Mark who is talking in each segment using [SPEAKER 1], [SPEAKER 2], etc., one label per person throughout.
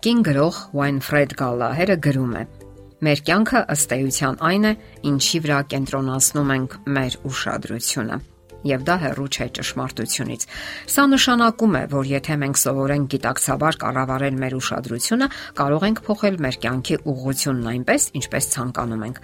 [SPEAKER 1] Կին գրող Winfred Gallagher-ը գրում է. Մեր կյանքը ըստ էության այն է, ինչի վրա կենտրոնացնում ենք մեր ուշադրությունը եւ դա հեռու չէ ճշմարտությունից։ Սա նշանակում է, որ եթե մենք սովորենք գիտակցաբար կառավարել մեր ուշադրությունը, կարող ենք փոխել մեր կյանքի ուղղությունն այնպես, ինչպես ցանկանում ենք։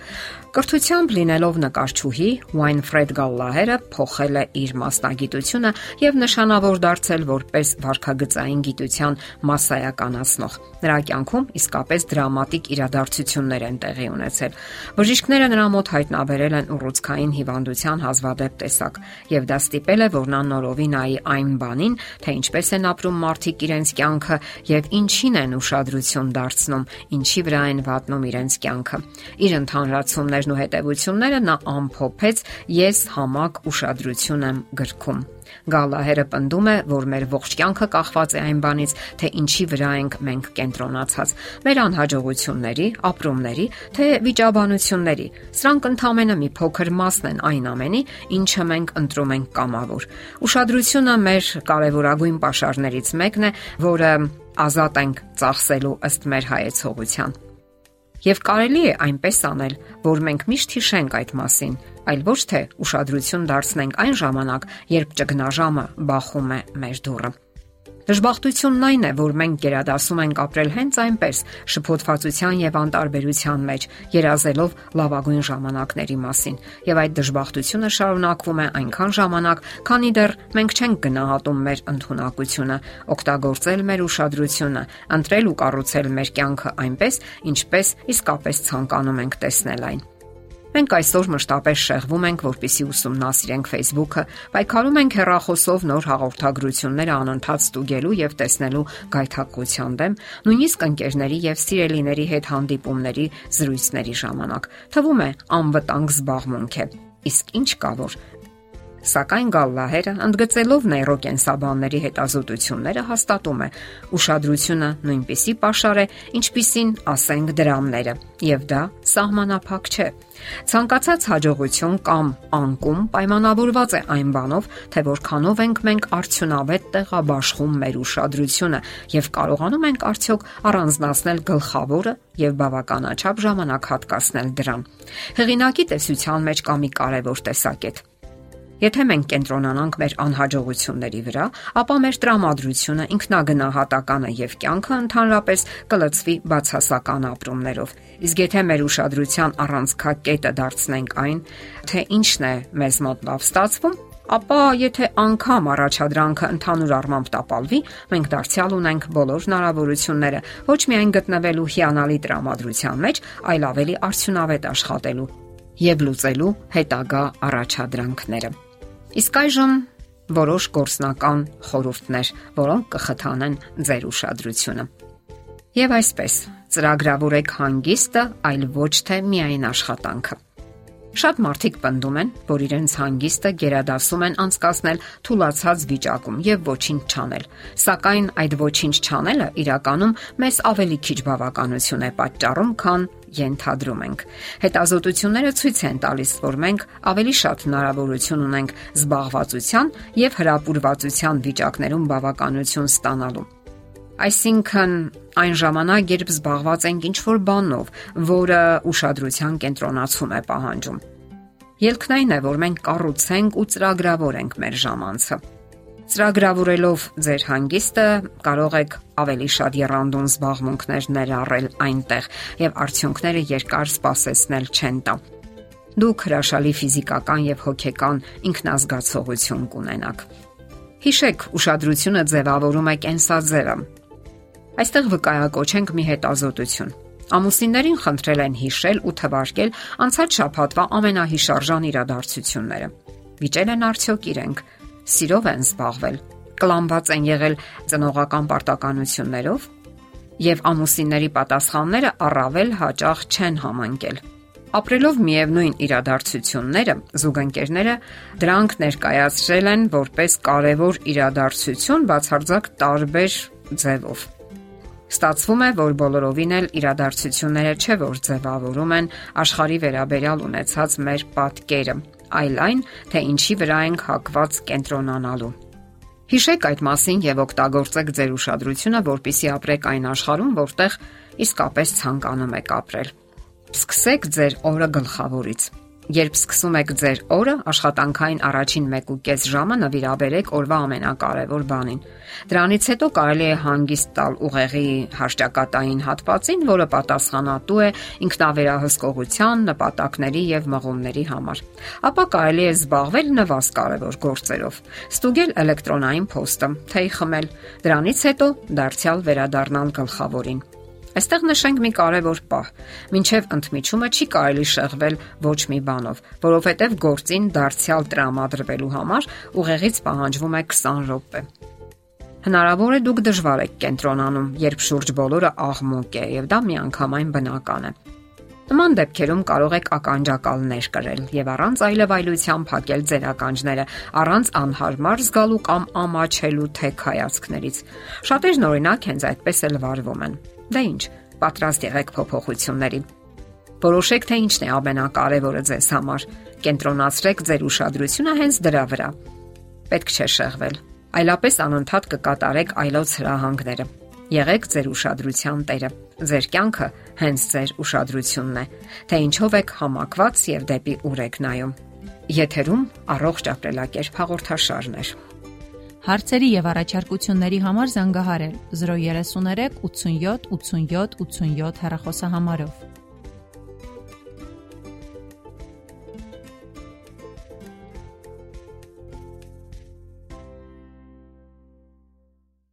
[SPEAKER 1] Կրթությամբ լինելով նկարչուհի, Winfred Gallagher-ը փոխել է իր մասնագիտությունը եւ նշանավոր դարձել որպես վարքագծային գիտության massայականացնող։ Նրա կյանքում իսկապես դրամատիկ իրադարձություններ են տեղի ունեցել։ Բժիշկները նրա մոտ հայտնաբերել են ուռուցքային հիվանդության հազվադեպ տեսակ եւ դա ստիպել է, որ նա նորովի նայի այն բանին, թե ինչպես են ապրում մարդիկ իրենց կյանքը եւ ինչին են ուշադրություն դարձնում, ինչի վրա են վատնում իրենց կյանքը։ Իր ընդհանրացումներն ու հետևությունները նա ամփոփեց ես համակ ուշադրություն եմ գրքում։ Գալահերը պնդում է, որ մեր ողջ կյանքը կախված է այն բանից, թե ինչի վրա ենք մենք կենտրոնացած։ Մեր անհաջողությունների, ապրումների, թե վիճաբանությունների։ Սրանք ընդհանրապես մի փոքր մասն են այն ամենի, ինչը մենք ընտրում ենք կամավոր։ Ուշադրությունը մեր կարևորագույն ապաշարներից մեկն է, որը ազատ ենք ծախսելու ըստ մեր հայեցողության։ Եվ կարելի է այնպես անել, որ մենք միշտ հիշենք այդ մասին, այլ ոչ թե ուշադրություն դարձնենք այն ժամանակ, երբ ճգնաժամը բախում է մեր դուռը։ Դժբախտությունն այն է, որ մենք գերադասում ենք ապրել հենց այնպես՝ շփոթվածության եւ անտարբերության մեջ, երազելով լավագույն ժամանակների մասին։ Եվ այդ դժբախտությունը շարունակվում է այնքան ժամանակ, քանի դեռ մենք չենք գնահատում մեր ընդունակությունը, օգտագործել մեր ուշադրությունը, ընտրել ու կառուցել մեր կյանքը այնպես, ինչպես իսկապես ցանկանում ենք տեսնել այն։ Մենք այսօր մշտապես շեղվում ենք, որpիսի ուսումնասիրենք Facebook-ը, պայքարում ենք հեռախոսով նոր հաղորդագրությունները անընդհատ ստուգելու եւ տեսնելու գայթակղության դեմ, նույնիսկ ընկերների եւ սիրելիների հետ հանդիպումների զրույցների ժամանակ։ Թվում է անվտանգ զբաղմունք է։ Իսկ ինչ կա որ Սակայն Գալլահերը ընդգծելով նեյրոկենսաբանների հետազոտությունները հաստատում է, ուշադրությունը նույնպիսի pašար է, ինչպիսին ասենք դրամները, եւ դա սահմանափակ չէ։ Ցանկացած հաջողություն կամ անկում պայմանավորված է այն բանով, թե որքանով ենք մենք արդյունավետ տեղաբաշխում մեր ուշադրությունը եւ կարողանում ենք արդյոք առանձնացնել գլխավորը եւ բավականաչափ ժամանակ հատկացնել դրան։ Հեղինակի տեսության մեջ կա մի կարևոր տեսակետ Եթե մենք կենտրոնանանք մեր անհաջողությունների վրա, ապա մեր տրամադրությունը ինքնագնահատական է եւ կյանքը ընդհանրապես կլցվի բացասական ապրումներով։ Իսկ եթե մեր ուշադրության առանցքակետը դարձնենք այն, թե ինչն է մեզ մոտ լավ ստացվում, ապա եթե անգամ առաջադրանքը ընդհանուր առմամբ տապալվի, մենք դարձյալ ունենք բոլոր հնարավորությունները ոչ միայն գտնվելու հիանալի տրամադրության մեջ, այլ ավելի արդյունավետ աշխատելու եւ լուծելու հետագա առաջադրանքները։ Իսկ այժմ որոշ գործնական խորհուրդներ, որոնք կխթանեն ձեր ուշադրությունը։ Եվ այսպես, ծրագրավորեք հանգիստը, այլ ոչ թե միայն աշխատանքը։ Շատ մարդիկ պնդում են, որ իրենց հանգիստը գերադասում են անցկасնել թուլացած վիճակում եւ ոչինչ չանել։ Սակայն այդ ոչինչ չանելը իրականում մեզ ավելի քիչ բավականություն է պատճառում, քան ենթադրում ենք։ Հետազոտությունները ցույց են տալիս, որ մենք ավելի շատ հնարավորություն ունենք զբաղվածության եւ հրապուրվածության վիճակներում բավականություն ստանալու։ Այսինքն այն ժամանակ, երբ զբաղված ենք ինչ-որ բանով, որը ուշադրության կենտրոնացում է պահանջում։ Ելքն այն է, որ մենք կառուցենք ու ծրագրավորենք մեր ժամանցը Ծրագրավորելով ձեր հանգիստը կարող եք ավելի շատ երանդուն զբաղմունքներ ներառել այնտեղ եւ արդյունքները երկար սպասեցնել չեն տա։ Դուք հրաշալի ֆիզիկական եւ հոգեկան ինքնազգացողություն կունենաք։ Հիշեք, ուշադրությունը ձևավորում է կենսաձևը։ Այստեղ վկայակոչենք մի հետազոտություն։ Ամուսիններին խնդրել են հիշել ու թվարկել անցած շաբաթվա ամենահիշարժան իրադարձությունները։ Վիճել են արդյոք իրենք սիրով են զբաղվել, կլանված են եղել ծնողական պարտականություններով եւ ամուսինների պատասխանները առավել հաճախ չեն համընկել։ Ապրելով միևնույն իրադարձությունները, զուգընկերները դրանք ներկայացրել են որպես կարևոր իրադարձություն բացարձակ տարբեր ձևով։ Ստացվում է, որ բոլորովին էլ իրադարձությունները չէ որ ձևավորում են աշխարհի վերաբերյալ ունեցած մեր պատկերը, այլ այն, թե ինչի վրա ենք հակված կենտրոնանալու։ Հիշեք այդ մասին եւ օգտագործեք ձեր ուշադրությունը, որpիսի ապրեք այն աշխարհում, որտեղ իսկապես ցանկանում եք ապրել։ Սկսեք ձեր օրը գլխավորից։ Երբ սկսում եք ձեր օրը, աշխատանքային առաջին 1.5 ժամը նվիրաբերեք օրվա ամենակարևոր բանին։ Դրանից հետո կարելի է հանգիստ տալ ուղեղի հաշճակատային հատվածին, որը պատասխանատու է ինքնավերահսկողության, նպատակների եւ մղումների համար։ Ապա կարելի է զբաղվել նվազ կարևոր գործերով։ Ստուգել էլեկտրոնային փոստը, թեյ խմել, դրանից հետո դարձյալ վերադառնալ գլխավորին Այստեղ նշենք մի կարևոր պահ։ Մինչև ընդմիջումը չի կարելի շեղվել ոչ մի բանով, որովհետև գործին դարձյալ տրամադրվելու համար ուղեղից պահանջվում է 20 րոպե։ Հնարավոր է դուք դժվար եք կենտրոնանում, երբ շուրջ բոլորը աղմուկ է եւ դա միանգամայն բնական է։ Նման դեպքերում կարող եք ականջակալներ կրել եւ առանց այլևայլության փակել ձեր ականջները, առանց անհարմար զգալու կամ ամաչելու թեք հայացքներից։ Շատերն օրինակ հենց այդպես էլ վարվում են։ Դա ինչ, պատրաստ եղեք փոփոխությունների։ Որոշեք թե ինչն է ամենակարևորը ձեզ համար։ Կենտրոնացրեք ձեր ուշադրությունը հենց դրա վրա։ Պետք չէ շեղվել, այլապես անընդհատ կկատարեք այլոց հրահանգները։ Եղեք ձեր ուշադրության տերը։ Ձեր կյանքը հենց ձեր ուշադրությունն է, թե ինչով եք համակված եւ դեպի ուր եք նայում։ Եթերում առողջ ապրելակերպ հաղորդաշարներ։
[SPEAKER 2] Հարցերի եւ առաջարկությունների համար զանգահարել 033 87 87 87 հեռախոսահամարով։